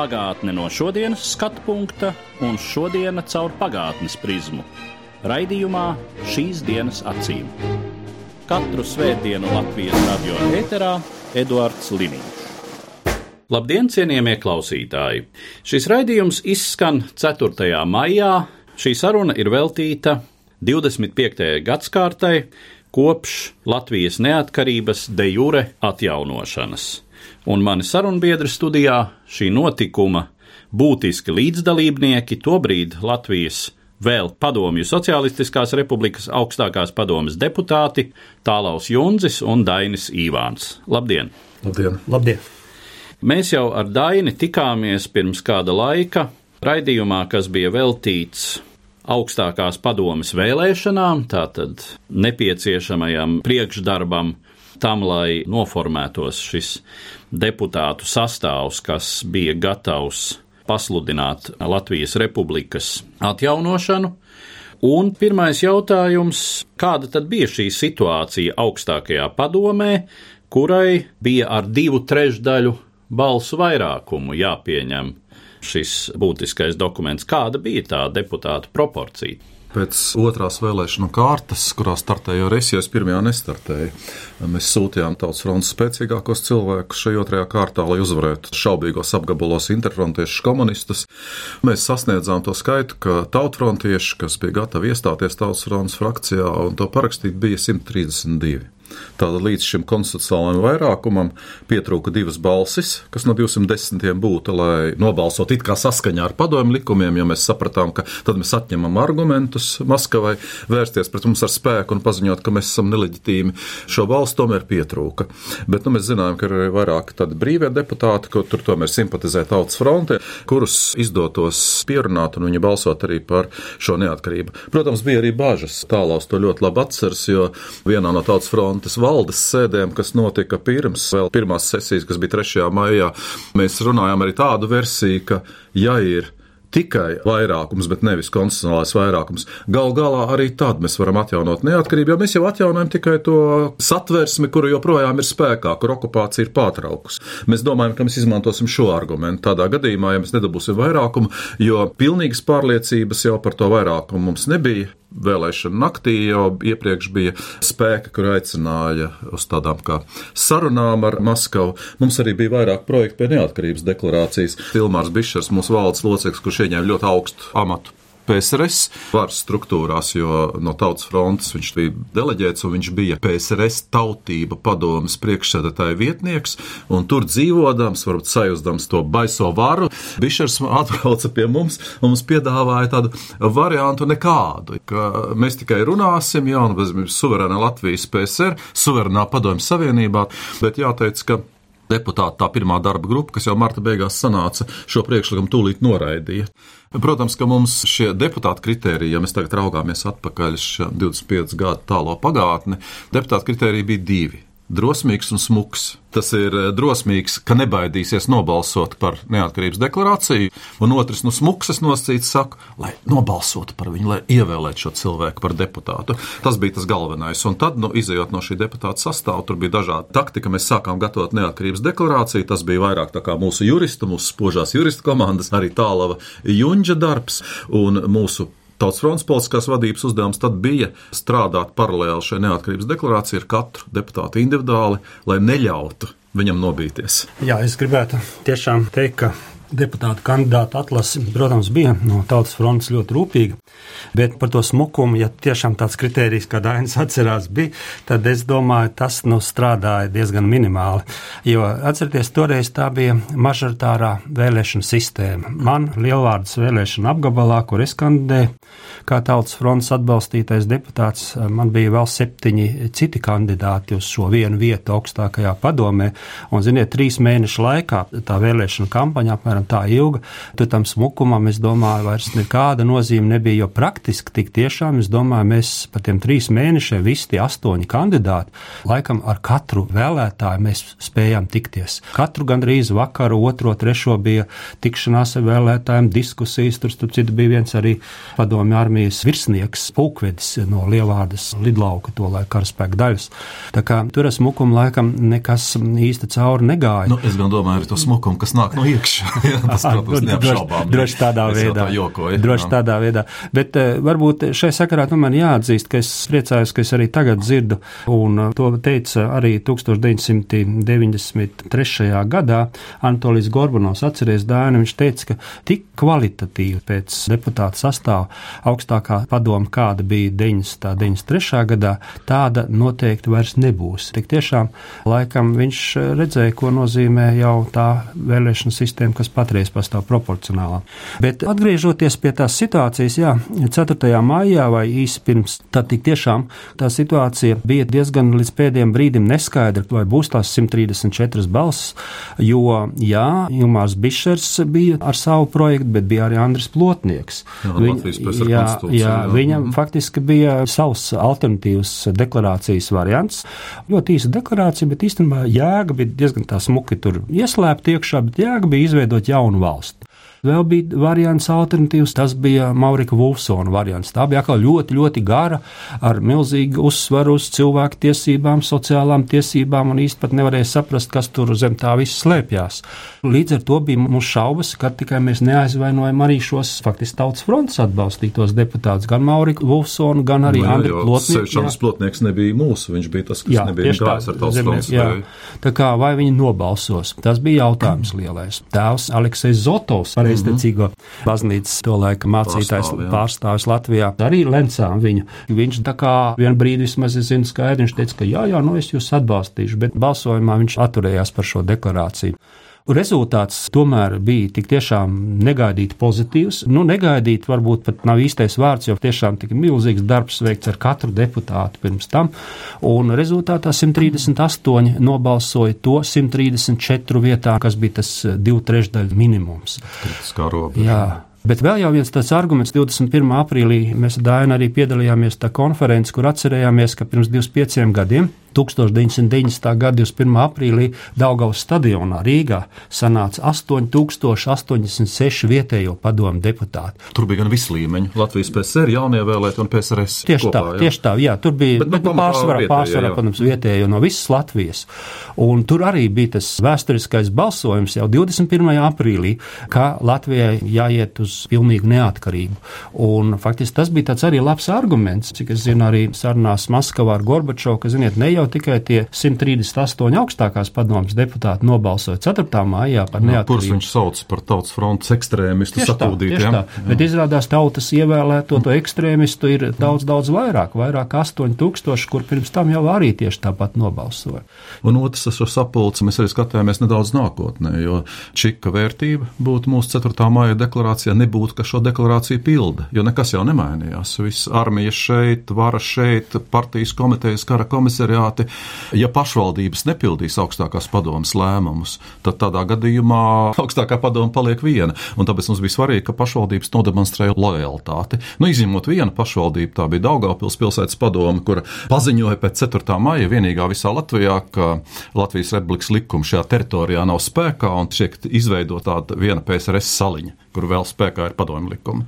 Pagātne no šodienas skatu punkta un šodienas caur pagātnes prizmu. Raidījumā šīs dienas acīm. Katru svētdienu Latvijas radio eterā Eduards Liniņš. Labdien, cienījamie klausītāji! Šis raidījums izskan 4. maijā. Šī saruna ir veltīta 25. gadsimtai kopš Latvijas neatkarības de jure atjaunošanas. Un mani sarunbiedri studijā šī notikuma būtiski līdzdalībnieki tobrīd Latvijas vēl Padomju Socialistiskās Republikas augstākās padomes deputāti Tālaus Junzis un Dainis Īvāns. Labdien! Labdien! Labdien! Mēs jau ar Daini tikāmies pirms kāda laika raidījumā, kas bija veltīts augstākās padomes vēlēšanām, tātad nepieciešamajam priekšdarbam tam, lai noformētos šis deputātu sastāvs, kas bija gatavs pasludināt Latvijas republikas atjaunošanu. Un pirmais jautājums, kāda tad bija šī situācija augstākajā padomē, kurai bija ar divu trešdaļu balsu vairākumu jāpieņem šis būtiskais dokuments. Kāda bija tā deputāta proporcija? Pēc otrās vēlēšanu kārtas, kurā startēju arī es, jo es pirmajā nestartēju, mēs sūtījām tautas frontes spēcīgākos cilvēkus šajā otrajā kārtā, lai uzvarētu šaubīgos apgabalos interfrontiešus komunistus. Mēs sasniedzām to skaitu, ka tautfrontieši, kas bija gatavi iestāties tautas frontes frakcijā un to parakstīt, bija 132. Tātad līdz šim konstitucionālajam vairākumam pietrūka divas balsis, kas no 210 būtu, lai nobalsot it kā saskaņā ar padomju likumiem, jo mēs sapratām, ka tad mēs atņemam argumentus Maskavai vērsties pret mums ar spēku un paziņot, ka mēs esam neleģitīmi. Šo balstu tomēr pietrūka. Bet nu, mēs zinājām, ka ir arī vairāki tādi brīvie deputāti, ko tur tomēr simpatizē tautas fronte, kurus izdotos pierunāt un viņi balsot arī par šo neatkarību. Protams, bija arī bažas. Tālāk to ļoti labi atceras, jo vienā no tautas frontes valdes sēdēm, kas notika pirms vēl pirmās sesijas, kas bija 3. maijā, mēs runājām arī tādu versiju, ka ja ir tikai vairākums, bet nevis konstitucionālais vairākums. Gal galā arī tad mēs varam atjaunot neatkarību, jo mēs jau atjaunojam tikai to satversmi, kura joprojām ir spēkā, kur okupācija ir pārtraukusi. Mēs domājam, ka mēs izmantosim šo argumentu tādā gadījumā, ja mēs nedabūsim vairākumu, jo pilnīgas pārliecības jau par to vairākumu mums nebija vēlēšana naktī jau iepriekš bija spēki, kur aicināja uz tādām kā sarunām ar Maskavu. Mums arī bija vairāk projektu pie neatkarības deklarācijas. Tilmārs Bišers, mūsu valdes loceklis, kurš ieņēma ļoti augstu amatu PSRS varas struktūrās, jo no tautas frontes viņš bija deleģēts un viņš bija PSRS tautība padomas priekšsēdētāja vietnieks, tur dzīvodams, varbūt sajūstams to baiso varu, Bišers atbrauca pie mums un mums piedāvāja tādu variantu nekādu, ka mēs tikai runāsim, jā, un bez suverēna Latvijas PSR, suverēnā padomjas savienībā, bet jāteic, ka deputāti, tā pirmā darba grupa, kas jau marta beigās sanāca, šo priekšlikumu tūlīt noraidīja. Protams, ka mums šie deputāta kritēriji, ja mēs tagad raugāmies atpakaļ 25 gadu tālo pagātni, deputāta kritēriji bija divi drosmīgs un smuks. Tas ir eh, drosmīgs, ka nebaidīsies nobalsot par neatkarības deklarāciju, un otrs, nu, smuks, es nosacīts, saku, lai nobalsotu par viņu, lai ievēlētu šo cilvēku par deputātu. Tas bija tas galvenais. Un tad, nu, izējot no šī deputāta sastāvā, tur bija dažādi taktika. Mēs sākām gatavot neatkarības deklarāciju. Tas bija vairāk kā mūsu juristu, mūsu spožās juristu komandas, arī tālava Junģa darbs un mūsu Tautas fronts politiskās vadības uzdevums tad bija strādāt paralēli šai neatkarības deklarācijai ar katru deputātu individuāli, lai neļautu viņam nobīties. Jā, es gribētu tiešām teikt, ka deputātu kandidātu atlase, protams, bija no tautas frontes ļoti rūpīga. Bet par to smukumu, ja tiešām tāds kritērijs, kā Dainis atcerās, bija, tad es domāju, tas nu strādāja diezgan minimāli. Jo atcerieties, toreiz tā bija mažoritārā vēlēšana sistēma. Man lielvārdas vēlēšana apgabalā, kur es kandidēju, kā tautas fronts atbalstītais deputāts, man bija vēl septiņi citi kandidāti uz šo vienu vietu augstākajā padomē. Un, ziniet, trīs mēnešu laikā tā vēlēšana kampaņa apmēram apmēram tā ilga. Tur tam smukumam, es domāju, vairs nekāda nozīme nebija, jo praktiski tik tiešām, es domāju, mēs pa tiem trīs mēnešiem visi tie astoņi kandidāti, laikam ar katru vēlētāju mēs spējām tikties. Katru gandrīz vakaru, otro, trešo bija tikšanās ar vēlētājiem, diskusijas, tur, tur citu bija viens arī padomju armijas virsnieks, pulkvedis no Lielvārdas lidlauka, to lai karaspēka daļas. Tā kā tur ar smukumu laikam nekas īsti cauri negāja. Nu, es gan domāju, ar to smukumu, kas nāk no iekšā. Tas, protams, neapšaubām. Droši tādā Es veidā. tā jokoju, Droši jā. tādā veidā. Bet uh, varbūt šai sakarā nu, man jāatzīst, ka es priecājos, ka es arī tagad dzirdu, un uh, to teica arī 1993. gadā Antolijs Gorbanovs atceries Dāni, viņš teica, ka tik kvalitatīvi pēc deputāta sastāva augstākā padoma, kāda bija 90. 93. gadā, tāda noteikti vairs nebūs. Tik tiešām laikam viņš eh, redzēja, ko nozīmē jau tā vēlēšana sistēma, kas patreiz pastāv proporcionālā. Bet atgriežoties pie tās situācijas, jā, 4. maijā vai īsi pirms, tad tik tiešām tā situācija bija diezgan līdz pēdējiem brīdim neskaidra, vai būs tās 134 balsis, jo, jā, Jumārs Bišers bija ar savu projektu, bet bija arī Andris Plotnieks. Jā, konstitūcija, jā, jā. viņam Mhm. faktiski bija savs alternatīvs deklarācijas variants. Ļoti īsa deklarācija, bet īstenībā jēga bija diezgan tā smuki tur ieslēpta iekšā, bet jēga bija izveidot jaunu valsti. Vēl bija variants alternatīvs, tas bija Maurika Vulfsona variants. Tā bija atkal ļoti, ļoti gara, ar milzīgu uzsvaru uz cilvēku tiesībām, sociālām tiesībām, un pat nevarēja saprast, kas tur zem tā viss slēpjās. Līdz ar to bija mums šaubas, ka tikai mēs neaizvainojam arī šos faktiski tautas fronts atbalstītos deputātus, gan Mauriku Vulfsonu, gan arī Nu, jā, Andriu Plotnieku. Sevišķi Plotnieks nebija mūsu, viņš bija tas, kas Jā, nebija gājis ar tautas fronts. jā. Tā kā vai viņi nobalsos, tas bija jautājums lielais. Tēvs Aleksis Zotovs, pareizticīgo baznīcas to laika mācītājs, Pārstāvi, jā. pārstāvis Latvijā, arī lencām viņu. Viņš tā kā vien brīdi vismaz es zinu skaidri, viņš teica, ka jā, jā, nu es jūs atbalstīšu, bet balsojumā viņš atturējās par šo deklarāciju. Rezultāts tomēr bija tik tiešām negaidīti pozitīvs. Nu, negaidīt varbūt pat nav īstais vārds, jo tiešām tik milzīgs darbs veikts ar katru deputātu pirms tam. Un rezultātā 138 nobalsoja to 134 vietā, kas bija tas divu trešdaļu minimums. Kritiskā robeža. Jā. Bet vēl viens tāds arguments, 21. aprīlī mēs Dainu arī piedalījāmies tā konferencē, kur atcerējāmies, ka pirms 25 gadiem 1990. gada 21. aprīlī Daugavas stadionā Rīgā sanāca 8086 vietējo padomu deputāti. Tur bija gan visi līmeņi - Latvijas PSR, jaunievēlēti un PSRS. Tieši kopā, tā, jā. tieši tā, jā, tur bija Bet, nu, bet, pamatā pārsvarā, vietējie, pārsvarā jā. protams, vietējo no visas Latvijas. Un tur arī bija tas vēsturiskais balsojums jau 21. aprīlī, ka Latvijai jāiet uz pilnīgu neatkarību. Un faktiski tas bija tāds arī labs arguments, cik es zinu arī sarunās Maskavā ar Gorbačovu, ka, ziniet, ne jau tikai tie 138 augstākās padomas deputāti nobalsoja 4. maijā par Kurus neatkarību. viņš sauc par tautas fronts ekstrēmistu sakūdītiem? Bet izrādās tautas ievēlēto to ekstrēmistu ir daudz, daudz vairāk, vairāk kā 8000, kur pirms tam jau arī tieši tāpat nobalsoja. Un otrs, ar šo sapulci mēs arī skatījāmies nedaudz nākotnē, jo čika vērtība būtu mūsu 4. maija deklarācijā, nebūtu, ka šo deklarāciju pilda, jo nekas jau nemainījās. Viss armija šeit, vara šeit, partijas komitejas, kara komisariāti. Ja pašvaldības nepildīs augstākās padomas lēmumus, tad tādā gadījumā augstākā padoma paliek viena. Un tāpēc mums bija svarīgi, ka pašvaldības nodemonstrēja lojalitāti. Nu, izņemot vienu pašvaldību, tā bija Daugavpils pilsētas padome, kura paziņoja pēc 4. maija vienīgā visā Latvijā, ka Latvijas republikas likums šajā teritorijā nav spēkā un tiek izveidota tāda viena PSRS saliņa, kur vēl spēkā ir padomju likumi.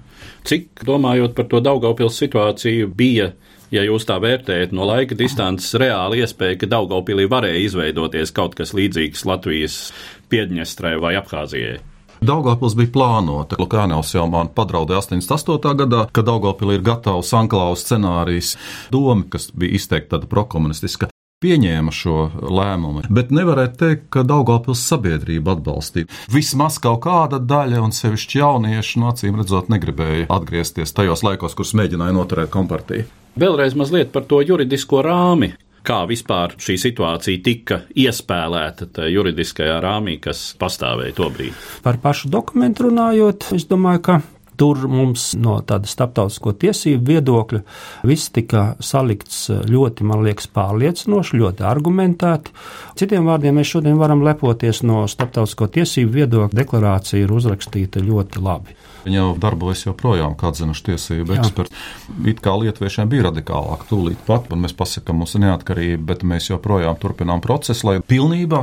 Cik, domājot par to Daugaupils situāciju, bija, ja jūs tā vērtējat no laika distances, reāli iespēja, ka Daugaupilī varēja izveidoties kaut kas līdzīgs Latvijas Piedņestrai vai Abhāzijai? Daugopils bija plānota. Lukānaus jau man padraudēja 88. gadā, kad Daugopilī ir gatavs Anklaus scenārijs. Doma, kas bija izteikti tāda prokomunistiska, pieņēma šo lēmumu. Bet nevarētu teikt, ka Daugopils sabiedrība atbalstīja. Vismaz kaut kāda daļa, un sevišķi jaunieši, no acīm redzot, negribēja atgriezties tajos laikos, kurus mēģināja noturēt kompartiju. Vēlreiz mazliet par to juridisko rāmi. Kā vispār šī situācija tika iespēlēta tajā juridiskajā rāmī, kas pastāvēja tobrīd? Par pašu dokumentu runājot, es domāju, ka Tur mums no tāda starptautisko tiesību viedokļa viss tika salikts ļoti, man liekas, pārliecinoši, ļoti argumentēti. Citiem vārdiem mēs šodien varam lepoties no starptautisko tiesību viedokļa. Deklarācija ir uzrakstīta ļoti labi. Viņa jau darbojas joprojām kā atzinuši tiesību eksperti. It kā lietuviešiem bija radikālāk, tūlīt pat, un mēs pasakām, mums ir neatkarība, bet mēs joprojām turpinām procesu, lai pilnībā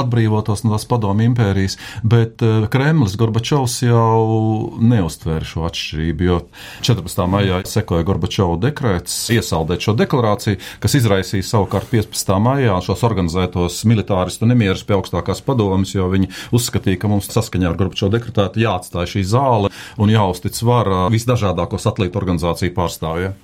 atbrīvotos no tās padomu impērijas. Bet uh, Kremlis Gorbačovs jau neuztvēra šo atšķirību, jo 14. maijā sekoja Gorbačova dekrēts iesaldēt šo deklarāciju, kas izraisīja savukārt 15. maijā šos organizētos militāristu nemierus pie augstākās padomas, jo viņi uzskatīja, ka mums saskaņā ar Gorbačova dekretētu jāatstāj šī zāle un jāuztic vara visdažādāko satelītu organizāciju pārstāvjiem.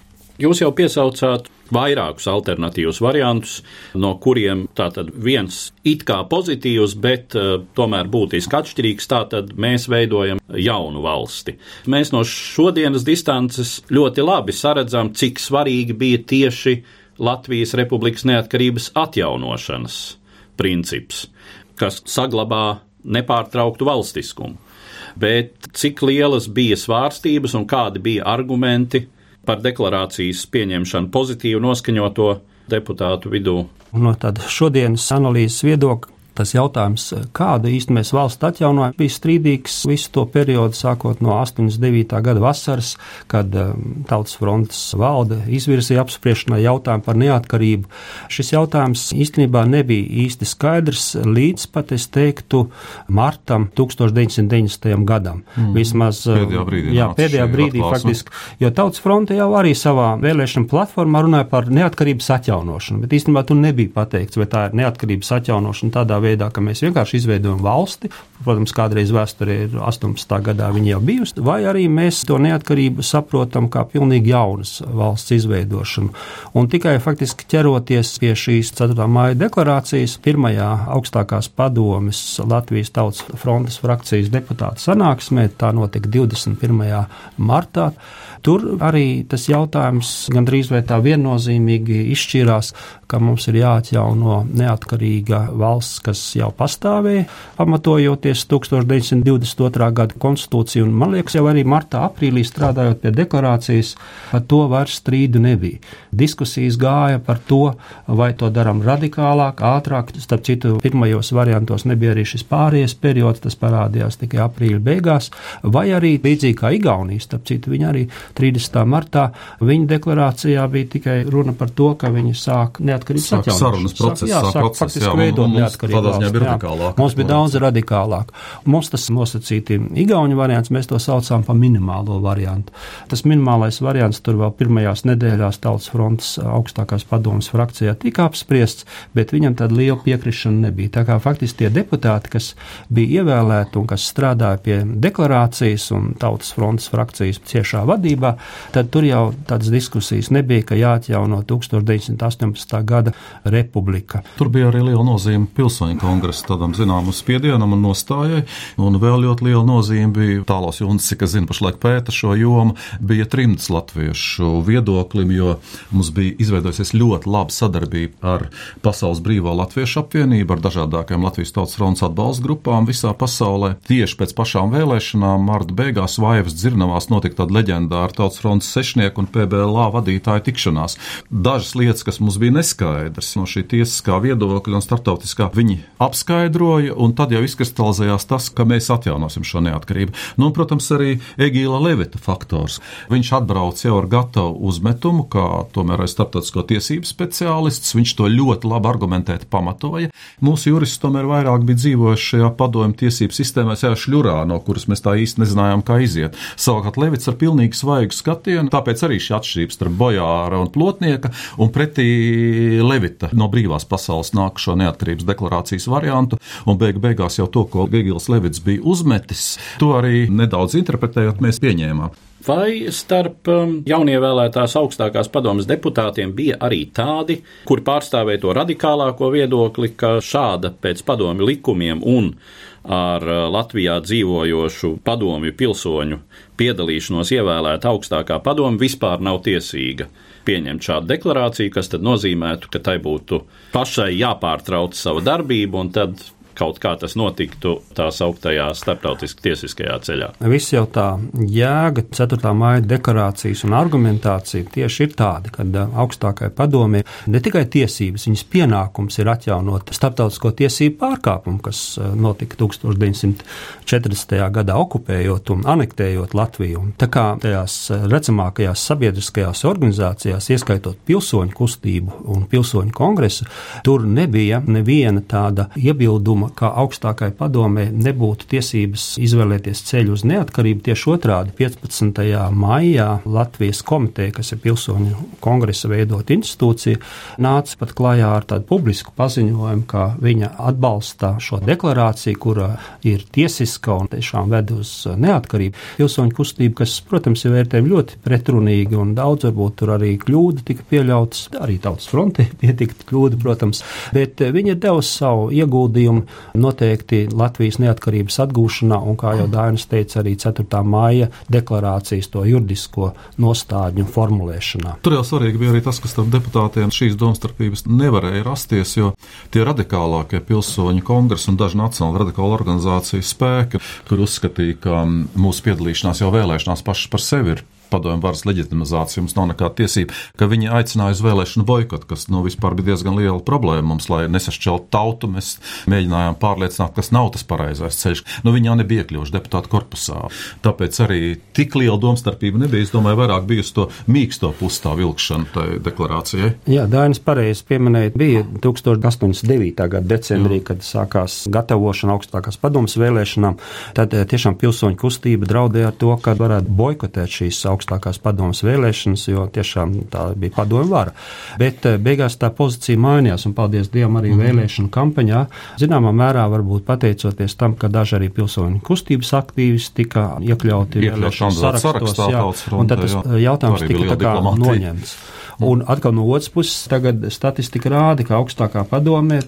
Jūs jau piesaucāt vairākus alternatīvus variantus, no kuriem tātad viens it kā pozitīvs, bet uh, tomēr būtiski atšķirīgs. Tātad mēs veidojam jaunu valsti. Mēs no šodienas distances ļoti labi saredzam, cik svarīgi bija tieši Latvijas Republikas neatkarības atjaunošanas princips, kas saglabā nepārtrauktu valstiskumu bet cik lielas bija svārstības un kādi bija argumenti par deklarācijas pieņemšanu pozitīvi noskaņoto deputātu vidū. No tāda šodienas analīzes viedokļa tas jautājums, kādu īsti mēs valsts atjaunojam, bija strīdīgs visu to periodu, sākot no 89. gada vasaras, kad um, Tautas frontes valde izvirzīja apspriešanai jautājumu par neatkarību. Šis jautājums īstenībā nebija īsti skaidrs līdz pat, es teiktu, martam 1990. gadam. Mm. Vismaz um, pēdējā brīdī, jā, pēdējā brīdī faktiski, jo Tautas fronte jau arī savā vēlēšana platformā runāja par neatkarības atjaunošanu, bet īstenībā tur nebija pateikts, vai tā ir neatkarības atjaunošana tādā veidā, ka mēs vienkārši izveidojam valsti. Protams, kādreiz vēsturē ir 18. gadā viņa jau bijusi, vai arī mēs to neatkarību saprotam kā pilnīgi jaunas valsts izveidošanu. Un tikai faktiski ķeroties pie šīs 4. māja deklarācijas, pirmajā augstākās padomes Latvijas Tautas frontes frakcijas deputāta sanāksmē, tā notika 21. martā. Tur arī tas jautājums gandrīz vai tā viennozīmīgi izšķirās, ka mums ir jāatjauno neatkarīga valsts, kas jau pastāvēja, pamatojoties 1922. gada konstitūciju. Un, man liekas, jau arī martā, aprīlī strādājot pie deklarācijas, par to vairs strīdu nebija. Diskusijas gāja par to, vai to darām radikālāk, ātrāk. Starp citu, pirmajos variantos nebija arī šis pārējais periods, tas parādījās tikai aprīļa beigās, vai arī līdzīgi kā Igaunijas, starp citu, viņi arī 30. martā viņa deklarācijā bija tikai runa par to, ka viņi sāk neatkarības atjaunošanu. Sarunas process, jā, sāk process, faktiski veidot neatkarību. Mums bija daudz radikālāk. Mums tas nosacīti igauņu variants, mēs to saucām par minimālo variantu. Tas minimālais variants tur vēl pirmajās nedēļās Tautas frontes augstākās padomas frakcijā tika apspriests, bet viņam tāda liela piekrišana nebija. Tā kā faktiski tie deputāti, kas bija ievēlēti un kas strādāja pie deklarācijas un Tautas frontes frakcijas ciešā vadībā, sabiedrībā, tad tur jau tādas diskusijas nebija, ka jāatjauno 1918. gada republika. Tur bija arī liela nozīme pilsoņu kongresa tādam zināmam spiedienam un nostājai, un vēl ļoti liela nozīme bija tālos jūnas, cik es zinu, pašlaik pēta šo jomu, bija trimds latviešu viedoklim, jo mums bija izveidojusies ļoti laba sadarbība ar Pasaules brīvā latviešu apvienību, ar dažādākajām Latvijas tautas fronts atbalsta grupām visā pasaulē. Tieši pēc pašām vēlēšanām marta beigās Vaivas dzirnavās notika tāda leģendāra Tautas fronts sešnieku un PBLA vadītāju tikšanās. Dažas lietas, kas mums bija neskaidras no šī tiesiskā viedokļa un startautiskā, viņi apskaidroja, un tad jau izkristalizējās tas, ka mēs atjaunosim šo neatkarību. Nu, un, protams, arī Egīla Levita faktors. Viņš atbrauc jau ar gatavu uzmetumu, kā tomēr arī starptautisko tiesību speciālists. Viņš to ļoti labi argumentēti pamatoja. Mūsu juristi tomēr vairāk bija dzīvojuši šajā padomju tiesību sistēmā, jau šļurā, no kuras mēs tā īsti nezinājām, kā iziet. Savukārt Levits ar pilnīgi svaigu svaigu skatienu. Tāpēc arī šī atšķirība starp bojāra un plotnieka un pretī Levita no brīvās pasaules nākušo neatkarības deklarācijas variantu. Un beigu beigās jau to, ko Gegils Levits bija uzmetis, to arī nedaudz interpretējot, mēs pieņēmām. Vai starp um, jaunievēlētās augstākās padomas deputātiem bija arī tādi, kuri pārstāvēja to radikālāko viedokli, ka šāda pēc padomi likumiem un ar uh, Latvijā dzīvojošu padomju pilsoņu piedalīšanos ievēlēta augstākā padoma vispār nav tiesīga. Pieņemt šādu deklarāciju, kas nozīmētu, ka tai būtu pašai jāpārtrauc sava darbība un tad kaut kā tas notiktu tā sauktajā starptautiski tiesiskajā ceļā. Viss jau tā jēga, 4. māja deklarācijas un argumentācija tieši ir tāda, ka augstākai padomē ne tikai tiesības, viņas pienākums ir atjaunot starptautisko tiesību pārkāpumu, kas notika 1940. gadā okupējot un anektējot Latviju. Tā kā tajās redzamākajās sabiedriskajās organizācijās, ieskaitot pilsoņu kustību un pilsoņu kongresu, tur nebija neviena tāda iebilduma, ka augstākai padomē nebūtu tiesības izvēlēties ceļu uz neatkarību. Tieši otrādi 15. maijā Latvijas komiteja, kas ir pilsoņu kongresa veidot institūcija, nāca pat klajā ar tādu publisku paziņojumu, ka viņa atbalsta šo deklarāciju, kura ir tiesiska un tiešām ved uz neatkarību. Pilsoņu kustība, kas, protams, ir vērtējama ļoti pretrunīgi un daudz varbūt tur arī kļūda tika pieļautas, arī tautas fronte pietika kļūda, protams, bet viņi ir devusi savu ieguldījumu noteikti Latvijas neatkarības atgūšanā, un, kā jau Dainis teica, arī 4. māja deklarācijas to juridisko nostādņu formulēšanā. Tur jau svarīgi bija arī tas, ka starp deputātiem šīs domstarpības nevarēja rasties, jo tie radikālākie pilsoņu kongresi un daži nacionāla radikāla organizācija spēki, kur uzskatīja, ka mūsu piedalīšanās jau vēlēšanās pašas par sevi ir padomju varas leģitimizāciju, mums nav nekāda tiesība, ka viņi aicināja uz vēlēšanu boikotu, kas nu, vispār bija diezgan liela problēma mums, lai nesašķeltu tautu. Mēs mēģinājām pārliecināt, kas nav tas pareizais ceļš. Nu, viņi jau nebija iekļuvuši deputātu korpusā. Tāpēc arī tik liela domstarpība nebija. Es domāju, vairāk bija uz to mīksto pusi tā vilkšana tai deklarācijai. Jā, Dainis pareizi pieminēja, bija 1809. gada decembrī, Jā. kad sākās gatavošana augstākās padomas vēlēšanām. Tad eh, tiešām pilsoņu kustība draudēja ar to, ka varētu boikotēt šīs augstākās augstākās padomas vēlēšanas, jo tiešām tā bija padomu vara. Bet eh, beigās tā pozīcija mainījās, un paldies Dievam arī mm. vēlēšanu kampaņā. Zināmā mērā varbūt pateicoties tam, ka daži arī pilsoņu kustības aktīvisti tika iekļauti vēlēšanu sarakstos, sarakstā, jā, un tad tas jā. jautājums tika tā kā noņemts. Un atkal no otras puses, tagad statistika rāda, ka augstākā padomē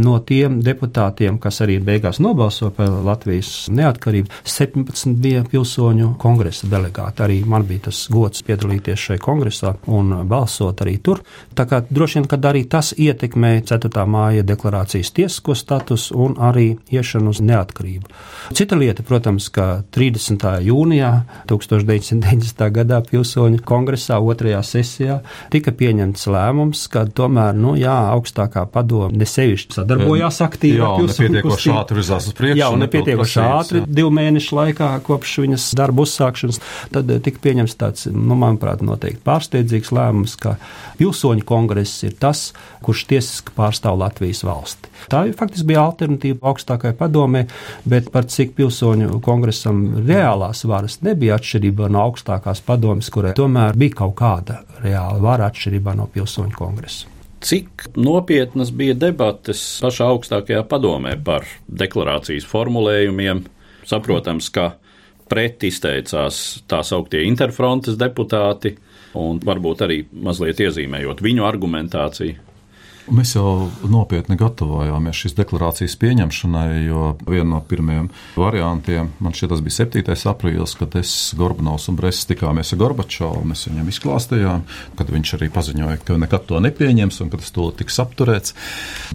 no tiem deputātiem, kas arī beigās nobalso par Latvijas neatkarību, 17 bija pilsoņu kongresa delegāti. Arī man bija tas gods piedalīties šajā kongresā un balsot arī tur. Tā kā droši vien, ka arī tas ietekmē 4. māja deklarācijas tiesisko statusu un arī iešanu uz neatkarību. Cita lieta, protams, ka 30. jūnijā 1990. gadā pilsoņu kongresā otrajā sesijā tika pieņemts lēmums, ka tomēr, nu, jā, augstākā padome nesevišķi sadarbojās aktīvi. Jā, nepietiekoši ātri virzās uz priekšu. Jā, nepietiekoši ātri divu mēnešu laikā kopš viņas darba uzsākšanas. Tad eh, tika pieņemts tāds, nu, manuprāt, noteikti pārsteidzīgs lēmums, ka pilsoņu kongress ir tas, kurš tiesiski pārstāv Latvijas valsti. Tā faktiski bija alternatīva augstākajai padomē, bet par cik pilsoņu kongresam reālās varas nebija atšķirība no augstākās padomes, kurai tomēr bija kaut kāda reāla vara atšķirībā no pilsoņu kongresa. Cik nopietnas bija debates pašā augstākajā padomē par deklarācijas formulējumiem? Saprotams, ka pret izteicās tā sauktie interfrontes deputāti, un varbūt arī mazliet iezīmējot viņu argumentāciju. Mēs jau nopietni gatavojāmies šīs deklarācijas pieņemšanai, jo viena no pirmajiem variantiem, man šķiet, tas bija 7. aprīlis, kad es, Gorbanovs un Bresis tikāmies ar Gorbačovu. Mēs viņam izklāstījām, kad viņš arī paziņoja, ka nekad to nepieņems un ka tas to tiks apturēts.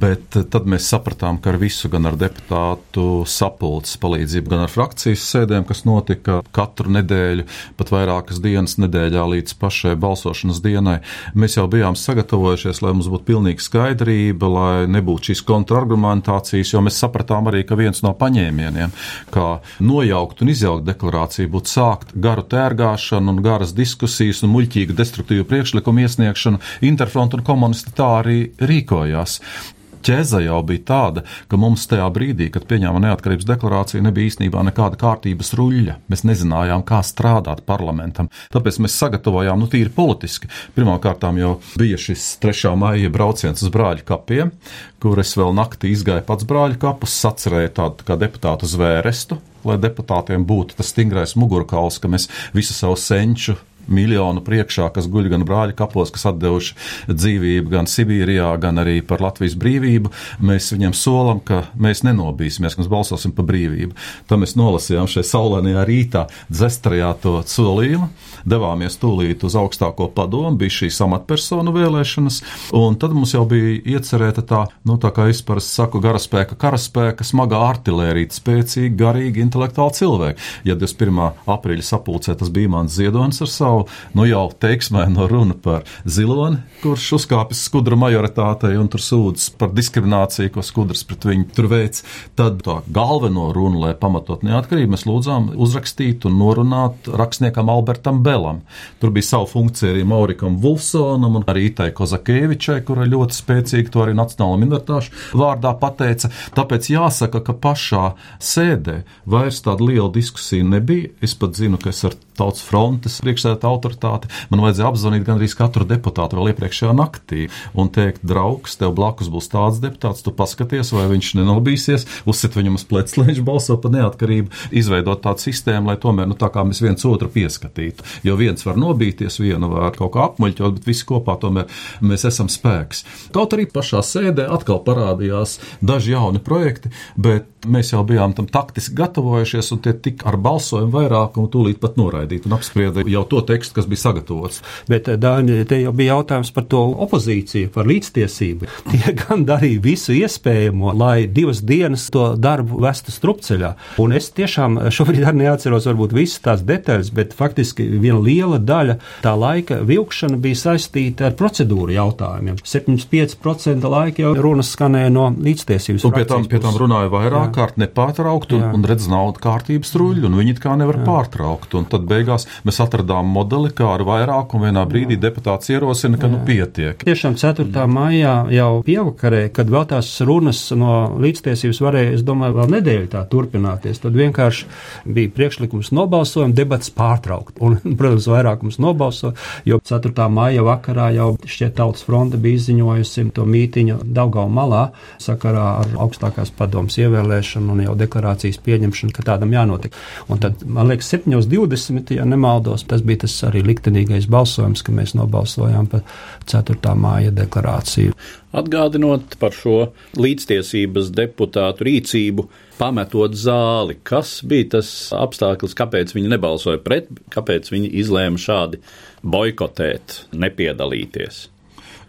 Bet tad mēs sapratām, ka ar visu, gan ar deputātu sapulces palīdzību, gan ar frakcijas sēdēm, kas notika katru nedēļu, pat vairākas dienas nedēļā līdz pašai balsošanas dienai, mēs jau bijām sagatavojušies, lai mums būtu pilnīgi skaidrs skaidrība, lai nebūtu šīs kontrargumentācijas, jo mēs sapratām arī, ka viens no paņēmieniem, kā nojaukt un izjaukt deklarāciju, būtu sākt garu tērgāšanu un garas diskusijas un muļķīgu destruktīvu priekšlikumu iesniegšanu. Interfront un komunisti tā arī rīkojās ķēze jau bija tāda, ka mums tajā brīdī, kad pieņēma neatkarības deklarāciju, nebija īstenībā nekāda kārtības ruļļa. Mēs nezinājām, kā strādāt parlamentam. Tāpēc mēs sagatavojām, nu, tīri politiski. Pirmkārt, jau bija šis 3. maija brauciens uz brāļu kapiem, kur es vēl naktī izgāju pats brāļu kapus, sacerēju tādu kā deputātu zvērestu, lai deputātiem būtu tas stingrais mugurkauls, ka mēs visu savu senču miljonu priekšā, kas guļ gan brāļa kapos, kas atdevuši dzīvību gan Sibīrijā, gan arī par Latvijas brīvību. Mēs viņiem solam, ka mēs nenobīsimies, ka mēs balsosim par brīvību. Tad mēs nolasījām šajā saulainajā rītā dzestrajā to solījumu, devāmies tūlīt uz augstāko padomu, bija šīs amatpersonu vēlēšanas, un tad mums jau bija iecerēta tā, nu tā kā es parasti saku, garaspēka, karaspēka, smagā artilērija, spēcīgi, garīgi, intelektuāli cilvēki. Ja 21. aprīļa sapulcē tas bija mans ziedonis ar savu, nu jau teiksmēno runu par ziloni, kurš uzkāpis skudra majoritātei un tur sūdzas par diskrimināciju, ko skudrs pret viņu tur veids, tad tā galveno runu, lai pamatot neatkarību, mēs lūdzām uzrakstīt un norunāt rakstniekam Albertam Belam. Tur bija savu funkciju arī Maurikam Vulfsonam un arī Itai Kozakēvičai, kura ļoti spēcīgi to arī nacionāla minoritāšu vārdā pateica. Tāpēc jāsaka, ka pašā sēdē vairs tāda liela diskusija nebija. Es pat zinu, ka es ar tautas frontes priekšsēdētāju autoritāti man vajadzēja apzvanīt gandrīz katru deputātu vēl iepriekšējā naktī un teikt, draugs, tev blakus būs tāds deputāts, tu paskaties, vai viņš nenobīsies, uzsit viņam uz pleca, lai viņš balso par neatkarību, izveidot tādu sistēmu, lai tomēr, nu, tā kā mēs viens otru pieskatītu. Jo viens var nobīties, viena var kaut kā apmuļķot, bet visi kopā tomēr mēs esam spēks. Kaut arī pašā sēdē atkal parādījās daži jauni projekti, bet mēs jau bijām tam taktiski gatavojušies, un tie tika ar balsojumu vairākumu tūlīt pat noraidīt un apsprieda jau to tekstu, kas bija sagatavots. Bet, Dāņi, te jau bija jautājums par to opozīciju, par līdztiesību. Tie gan darīja visu iespējamo, lai divas dienas to darbu vestu strupceļā. Un es tiešām šobrīd arī neatceros varbūt visas tās detaļas, bet faktiski viena liela daļa tā laika vilkšana bija saistīta ar procedūru jautājumiem. 75% laika jau runas skanēja no līdztiesības. Un pie tam, pie tam runāja vairāk Jā. Kārt nepārtraukt un, Jā. un redz naudu kārtības truļu, un viņi kā nevar Jā. pārtraukt. Un tad beigās mēs atradām modeli, kā ar vairākumu vienā brīdī deputāts ierosina, ka Jā. nu pietiek. Tiešām 4. maijā jau pievakarē, kad vēl tās runas no līdztiesības varēja, es domāju, vēl nedēļu tā turpināties, tad vienkārši bija priekšlikums nobalsojuma, debats pārtraukt. Un, protams, vairākums nobalsoja, jo 4. maija vakarā jau šķiet tautas fronte bija izziņojusi to mītiņu Daugau malā sakarā ar augstākās padomas ievēlēšanu un jau deklarācijas pieņemšanu, ka tādam jānotiek. Un tad, man liekas, 7.20. ja nemaldos, tas bija tas arī liktenīgais balsojums, ka mēs nobalsojām par 4. māja deklarāciju. Atgādinot par šo līdztiesības deputātu rīcību, pametot zāli, kas bija tas apstākļus, kāpēc viņi nebalsoja pret, kāpēc viņi izlēma šādi boikotēt, nepiedalīties.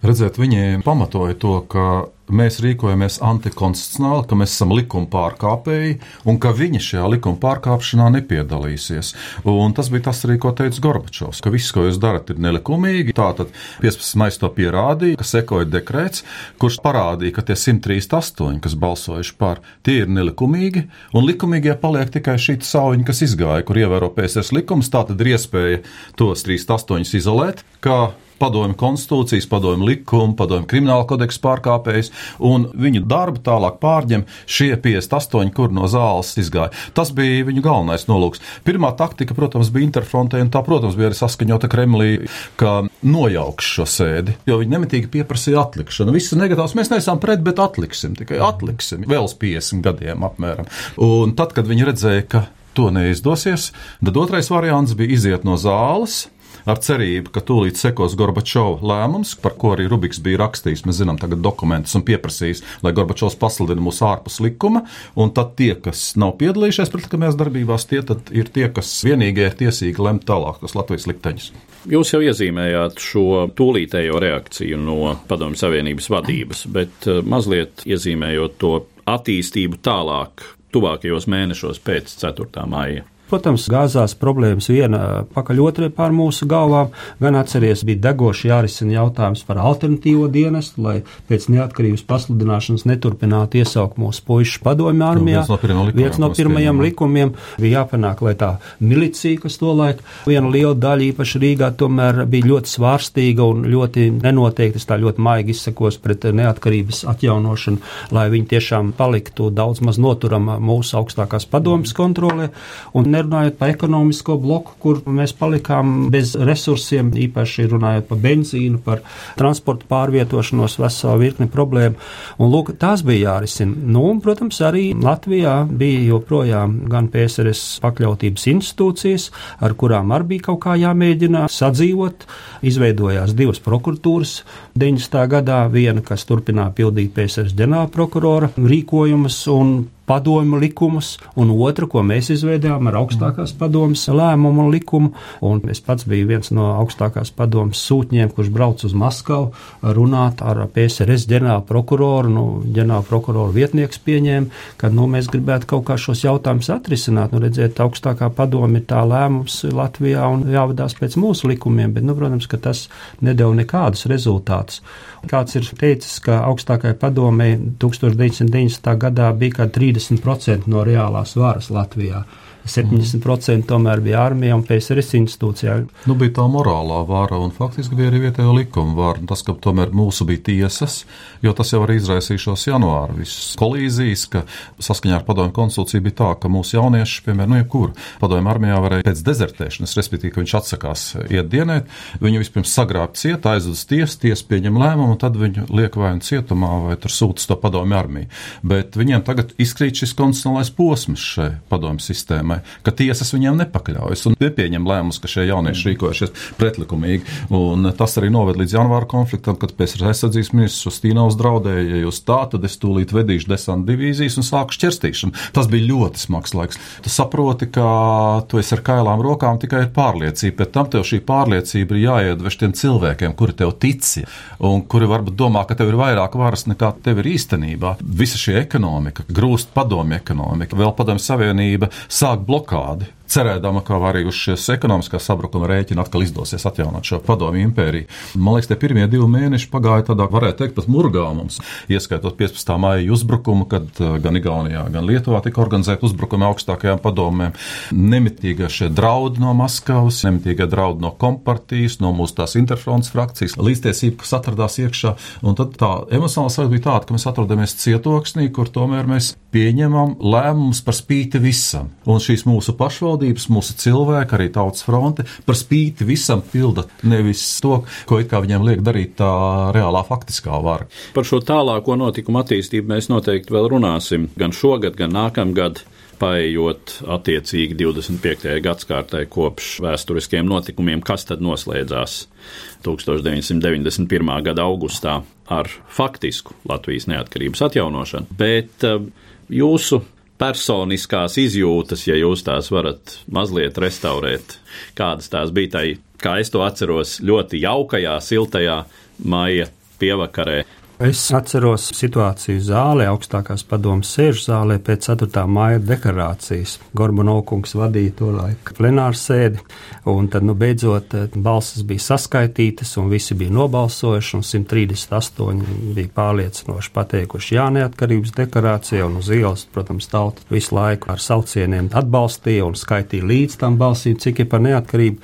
Redzēt, viņi pamatoja to, ka mēs rīkojamies antikonstitucionāli, ka mēs esam likuma pārkāpēji un ka viņi šajā likuma pārkāpšanā nepiedalīsies. Un tas bija tas arī, ko teica Gorbačovs, ka viss, ko jūs darat, ir nelikumīgi. Tātad 15. maijā to pierādīja, ka sekoja dekrets, kurš parādīja, ka tie 138, kas balsojuši par, tie ir nelikumīgi, un likumīgie paliek tikai šī sauņa, kas izgāja, kur ievēro PSS likums. Tātad ir iespēja tos 38 izolēt, kā padomju konstitūcijas, padomju likumu, padomju krimināla kodeksa pārkāpējs, un viņu darbu tālāk pārņem šie 58, kur no zāles izgāja. Tas bija viņu galvenais nolūks. Pirmā taktika, protams, bija interfrontē, un tā, protams, bija arī saskaņota Kremlī, ka nojauks šo sēdi, jo viņi nemitīgi pieprasīja atlikšanu. Viss ir negatīvs, mēs neesam pret, bet atliksim, tikai atliksim, vēl uz 50 gadiem apmēram. Un tad, kad viņi redzēja, ka to neizdosies, tad otrais variants bija iziet no zāles, ar cerību, ka tūlīt sekos Gorbačova lēmums, par ko arī Rubiks bija rakstījis. Mēs zinām tagad dokumentus un pieprasījis, lai Gorbačovs pasludina mūs ārpus likuma, un tad tie, kas nav piedalījušies pretlikumās darbībās, tie ir tie, kas vienīgie ir tiesīgi lemt tālāk tos Latvijas likteņus. Jūs jau iezīmējāt šo tūlītējo reakciju no Padomju Savienības vadības, bet eh, mazliet iezīmējot to attīstību tālāk, tuvākajos mēnešos pēc 4. maija. Protams, gāzās problēmas viena pakaļ otrai pār mūsu galvām. Gan atceries, bija degoši jārisina jautājums par alternatīvo dienestu, lai pēc neatkarības pasludināšanas neturpinātu iesaukt mūsu puišu padomju armijā. Nu, no, viens no pirmajiem likumiem bija jāpanāk, lai tā milicija, kas to laik, viena liela daļa īpaši Rīgā, tomēr bija ļoti svārstīga un ļoti nenoteikti, tā ļoti maigi izsakos pret neatkarības atjaunošanu, lai viņi tiešām paliktu daudz maz noturama mūsu augstākās padomas kontrolē. Un nerunājot par ekonomisko bloku, kur mēs palikām bez resursiem, īpaši runājot par benzīnu, par transportu pārvietošanos, veselu virkni problēmu. Un, lūk, tās bija jārisina. Nu, un, protams, arī Latvijā bija joprojām gan PSRS pakļautības institūcijas, ar kurām arī bija kaut kā jāmēģina sadzīvot. Izveidojās divas prokuratūras 90. gadā, viena, kas turpināja pildīt PSRS ģenerālprokurora rīkojumus un padomu likumus, un otru, ko mēs izveidojām ar augstākās padomas lēmumu likumu. Un es pats biju viens no augstākās padomas sūtņiem, kurš brauc uz Maskavu runāt ar PSRS ģenerālu prokuroru. Nu, ģenerāla prokurora vietnieks pieņēma, ka nu, mēs gribētu kaut kā šos jautājumus atrisināt. Nu, redziet, augstākā padoma ir tā lēmums Latvijā un jāvadās pēc mūsu likumiem, bet, nu, protams, ka tas nedeva nekādus rezultātus. Kāds ir teicis, ka augstākajai padomē 1990. gadā bija kā 30% no reālās varas Latvijā. 70% tomēr bija armija un PSRS institūcijā. Nu, bija tā morālā vara un faktiski bija arī vietējo likumu vara. Tas, ka tomēr mūsu bija tiesas, jo tas jau arī izraisīja šos janvāra visas kolīzijas, ka saskaņā ar padomju konstitūciju bija tā, ka mūsu jaunieši, piemēram, nu, jebkur padomju armijā varēja pēc dezertēšanas, respektīvi, ka viņš atsakās iet dienēt, viņu vispirms sagrāb ciet, aizved uz tiesu, tiesa pieņem lēmumu, un tad viņu liek vai nu cietumā, vai tur sūta to padomju armiju. Bet viņiem tagad izkrīt šis konstitucionālais posms šai padomju sistēmai padomē, ka tiesas viņiem nepakļaujas un nepieņem lēmumus, ka šie jaunieši rīkojušies pretlikumīgi. Un tas arī noved līdz janvāra konfliktam, kad pēc aizsardzības ministrs Stīnaus draudēja, ja jūs tā, tad es tūlīt vedīšu desanta divīzijas un sāku šķerstīšanu. Tas bija ļoti smags laiks. Tu saproti, ka tu esi ar kailām rokām tikai ar pārliecību, bet tam tev šī pārliecība ir jāiedvež tiem cilvēkiem, kuri tev tic un kuri varbūt domā, ka tev ir vairāk varas nekā tev ir īstenībā. Visa šī ekonomika, grūst padomju ekonomika, vēl padomju savienība sāk blockade cerēdama, ka arī uz šīs ekonomiskā sabrukuma rēķina atkal izdosies atjaunot šo padomju impēriju. Man liekas, tie pirmie divi mēneši pagāja tādā, varētu teikt, pat murgā mums, ieskaitot 15. māja uzbrukumu, kad uh, gan Igaunijā, gan Lietuvā tika organizēti uzbrukumi augstākajām padomēm. Nemitīgie šie draudi no Maskavas, nemitīgie draudi no kompartijas, no mūsu tās interfronts frakcijas, līdztiesība, kas atradās iekšā. Un tad tā emocionāla sajūta bija tāda, ka mēs atrodamies cietoksnī, kur tomēr mēs pieņemam lēmumus par spīti visam. Un šīs mūsu pašvaldības pašvaldības, mūsu cilvēki, arī tautas fronte par spīti visam pilda nevis to, ko it kā viņiem liek darīt tā reālā faktiskā vara. Par šo tālāko notikumu attīstību mēs noteikti vēl runāsim gan šogad, gan nākamgad paējot attiecīgi 25. gadsimtai kopš vēsturiskiem notikumiem, kas tad noslēdzās 1991. gada augustā ar faktisku Latvijas neatkarības atjaunošanu. Bet eh, jūsu personiskās izjūtas, ja jūs tās varat mazliet restaurēt, kādas tās bija tai, kā es to atceros, ļoti jaukajā, siltajā maija pievakarē. Es atceros situāciju zālē, augstākās padomas sēžu zālē pēc 4. māja deklarācijas. Gorbanovkungs vadīja to laiku plenāru sēdi, un tad, nu, beidzot, balsis bija saskaitītas, un visi bija nobalsojuši, un 138 bija pārliecinoši pateikuši jā neatkarības deklarācijai, un uz ielas, protams, tauta visu laiku ar saucieniem atbalstīja un skaitīja līdz tam balsīm, cik ir par neatkarību.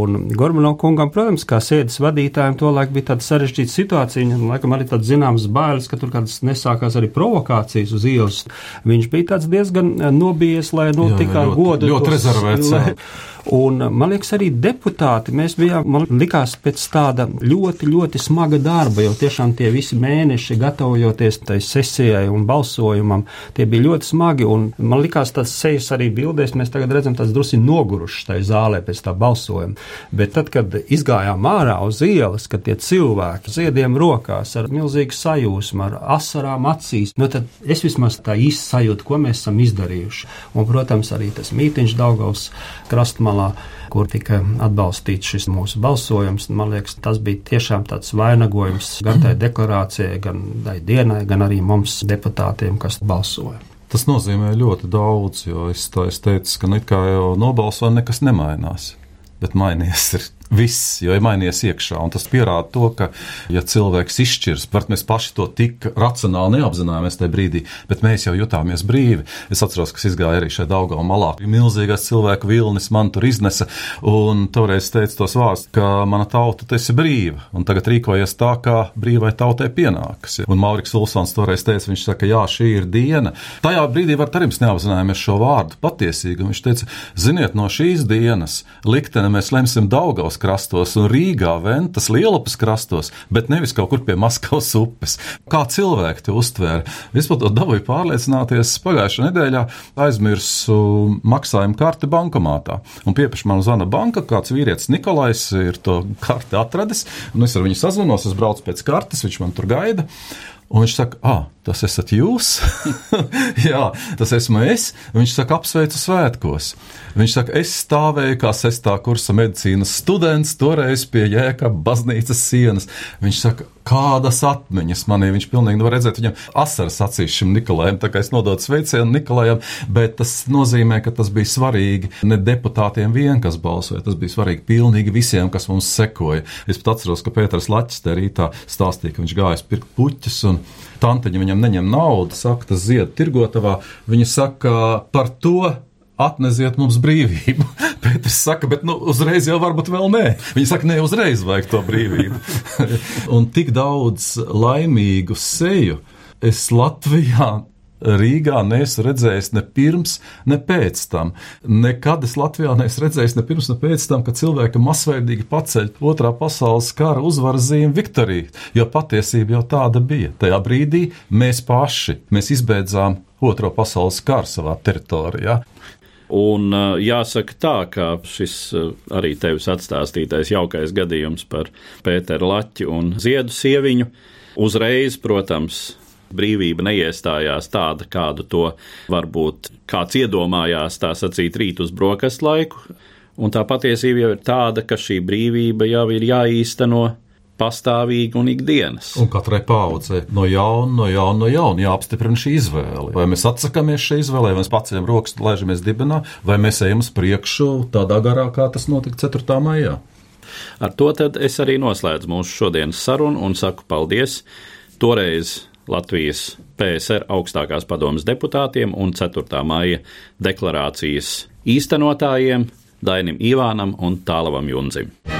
Un Gorbanovkungam, protams, kā sēdes vadītājiem, to laiku bija tāda sarežģīta situācija, viņam laikam arī tāds zināmas bailes, ka tur kādas nesākās arī provokācijas uz ielas. Viņš bija diezgan nobijies, lai nu, tikai godu. Ļoti rezervēts. Lai, Un man liekas, arī deputāti, mēs bijām, man likās, pēc tāda ļoti, ļoti smaga darba, jo tiešām tie visi mēneši gatavojoties tai sesijai un balsojumam, tie bija ļoti smagi. Un man likās, tas sejas arī bildēs, mēs tagad redzam, tas drusi nogurušs tajā zālē pēc tā balsojuma. Bet tad, kad izgājām ārā uz ielas, kad tie cilvēki ziediem rokās ar milzīgu sajūsmu, ar asarām acīs, nu tad es vismaz tā īsti sajūtu, ko mēs esam izdarījuši. Un, protams, arī tas mītiņš Daugavs krastmā malā, kur tika atbalstīts šis mūsu balsojums. Man liekas, tas bija tiešām tāds vainagojums gan tai deklarācijai, gan tai dienai, gan arī mums deputātiem, kas balsoja. Tas nozīmē ļoti daudz, jo es, tā, es teicu, ka nekā jau nobalsoja, nekas nemainās. Bet mainījies ir Viss jau ir mainījies iekšā, tas pierāda to, ka, ja cilvēks izšķirs, varbūt mēs paši to tik racionāli neapzināmies tajā brīdī, bet mēs jau jutāmies brīvi. Es atceros, kas izgāja arī šeit Daugā malā. Milzīgais cilvēku vilnis man tur iznesa, un toreiz teica tos vārdus, ka mana tauta, tu esi brīva, un tagad rīkojies tā, kā brīvai tautai pienākas. Un Mauriks Ulsons toreiz teica, viņš saka, jā, šī ir diena. Tajā brīdī var arī mēs neapzināmies šo vārdu patiesīgi, un viņš teica, ziniet, no šīs dienas likteni mēs lemsim Daugavas krastos un Rīgā, Ventas, Lielapas krastos, bet nevis kaut kur pie Maskavas upes. Kā cilvēki to uztvēra? Vispār to dabūju pārliecināties pagājušajā nedēļā, aizmirsu maksājumu karti bankomātā. Un pieprasa man zvana banka, kāds vīrietis Nikolais ir to karti atradis, un es ar viņu sazvanos, es braucu pēc kartes, viņš man tur gaida. Un viņš saka, ah, tas esat jūs? Jā, tas esmu es. Viņš saka, apsveicu svētkos. Viņš saka, es stāvēju kā sestā kursa medicīnas students, toreiz pie jēka baznīcas sienas. Viņš saka, kādas atmiņas manī. Viņš pilnīgi nevar redzēt, viņam asaras acīs šim Nikolajam, tā kā es nododu sveicienu Nikolajam, bet tas nozīmē, ka tas bija svarīgi ne deputātiem vien, kas balsoja, tas bija svarīgi pilnīgi visiem, kas mums sekoja. Es pat atceros, ka Pēters Laķis te rītā stāstīja, ka viņš gājas pirkt puķus un tanteņa viņam neņem naudu, saka, tas zied tirgotavā. Viņa saka par to atneziet mums brīvību. Pēters saka, bet nu, uzreiz jau varbūt vēl nē. Viņi saka, ne uzreiz vajag to brīvību. un tik daudz laimīgu seju es Latvijā Rīgā neesmu redzējis ne pirms, ne pēc tam. Nekad es Latvijā neesmu redzējis ne pirms, ne pēc tam, kad cilvēki masveidīgi paceļ otrā pasaules kara uzvaras zīmi Viktoriju, jo patiesība jau tāda bija. Tajā brīdī mēs paši, mēs izbeidzām otro pasaules karu savā teritorijā. Un jāsaka tā, ka šis arī tevis atstāstītais jaukais gadījums par Pēteru Laķi un Ziedu sieviņu uzreiz, protams, brīvība neiestājās tāda, kādu to varbūt kāds iedomājās, tā sacīt, rīt uz brokastu laiku. Un tā patiesība jau ir tāda, ka šī brīvība jau ir jāīsteno pastāvīgi un ikdienas. Un katrai paudzei no jauna, no jauna, no jauna jāapstiprina šī izvēle. Vai mēs atsakāmies šai izvēlei, vai mēs paceļam rokas, laižamies dibenā, vai mēs ejam uz priekšu tādā garā, kā tas notika 4. maijā. Ar to es arī noslēdzu mūsu šodienas sarunu un saku paldies toreiz Latvijas PSR augstākās padomas deputātiem un 4. maija deklarācijas īstenotājiem Dainim Ivānam un Tālavam Junzim.